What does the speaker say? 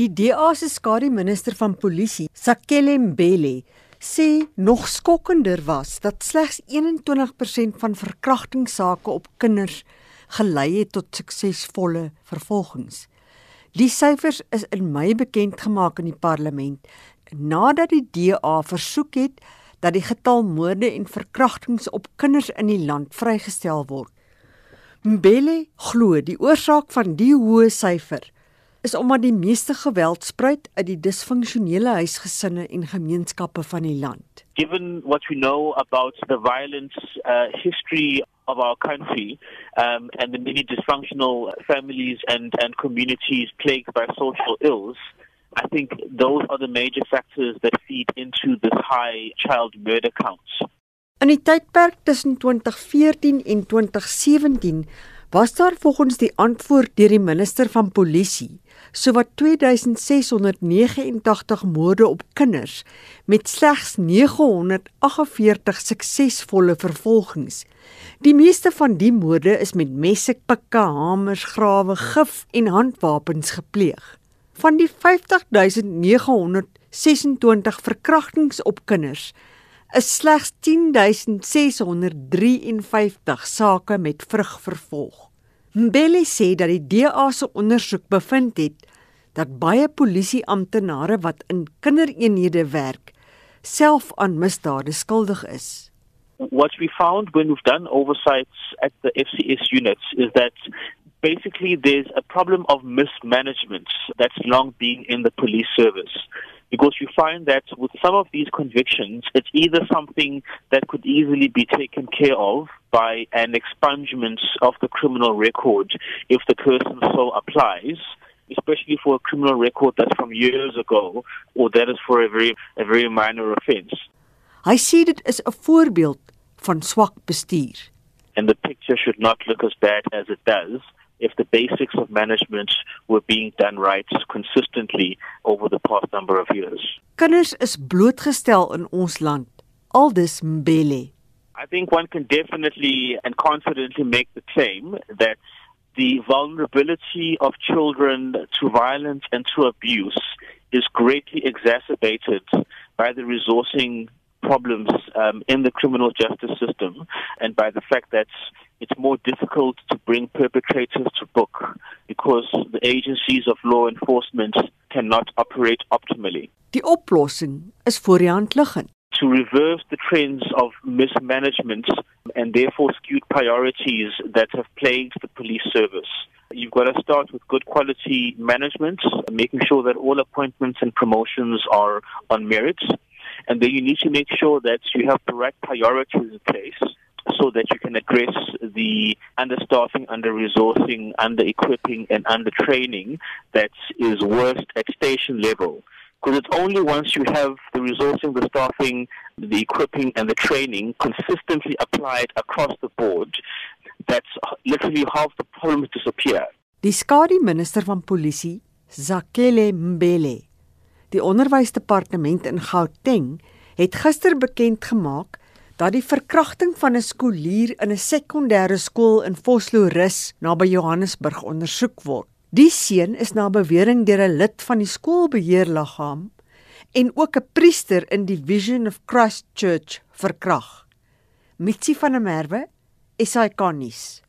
Die DA se skare minister van polisie, Sakele Mbele, sê nog skokkender was dat slegs 21% van verkrachtingssake op kinders gelei het tot suksesvolle vervolgings. Die syfers is in Mei bekend gemaak in die parlement nadat die DA versoek het dat die getal moorde en verkrachtings op kinders in die land vrygestel word. Mbele glo die oorsaak van die hoë syfer is omdat die meeste geweld spruit uit die disfunksionele huisgesinne en gemeenskappe van die land. Given what we know about the violence uh, history of our country um, and the many dysfunctional families and, and communities plagued by social ills, I think those are the major factors that feed into this high child murder counts. In die tydperk tussen 2014 en 2017 was daar volgens die antwoord deur die minister van polisie sowat 2689 moorde op kinders met slegs 948 suksesvolle vervolgings. Die meeste van die moorde is met messe, pikke, hamers, grawe, gif en handwapens gepleeg. Van die 50926 verkrachtings op kinders is slegs 10653 sake met vrug vervolg. Mbele sê dat die DA se ondersoek bevind het dat baie polisieamptenare wat in kindereenhede werk self aan misdade skuldig is. What we found when we've done oversights at the FCS units is that basically there's a problem of mismanagement that's long been in the police service. Because you find that with some of these convictions, it's either something that could easily be taken care of by an expungement of the criminal record if the person so applies, especially for a criminal record that's from years ago or that is for a very a very minor offence. I see it as a voorbeeld van swak bestuur. And the picture should not look as bad as it does if the basics of management were being done right consistently over the past number of years. Kinders is blootgestel in ons land. Aldus Mbele. I think one can definitely and confidently make the claim that the vulnerability of children to violence and to abuse is greatly exacerbated by the resourcing problems um, in the criminal justice system and by the fact that it's more difficult to bring perpetrators to book because the agencies of law enforcement cannot operate optimally. Die oplossing is voor die hand liggend. To reverse the trends of mismanagement and therefore skewed priorities that have plagued the police service. You've got to start with good quality management, making sure that all appointments and promotions are on merit. And then you need to make sure that you have the right priorities in place so that you can address the understaffing, under resourcing, under equipping, and under training that is worst at station level. Because it's only once you have the resourcing, the staffing, the equipping, and the training consistently applied across the board that literally half the problems disappear. Die skadu minister van polisie, Zakele Mbele, die onderwysdepartement in Gauteng, het gister bekend gemaak dat die verkrachting van 'n skoolier in 'n sekondêre skool in Vosloorus naby Johannesburg ondersoek word. Die seun is na bewering deur 'n lid van die skoolbeheerliggaam en ook 'n priester in die Vision of Christ Church verkrag. Mitsi van der Merwe, SAK nuus.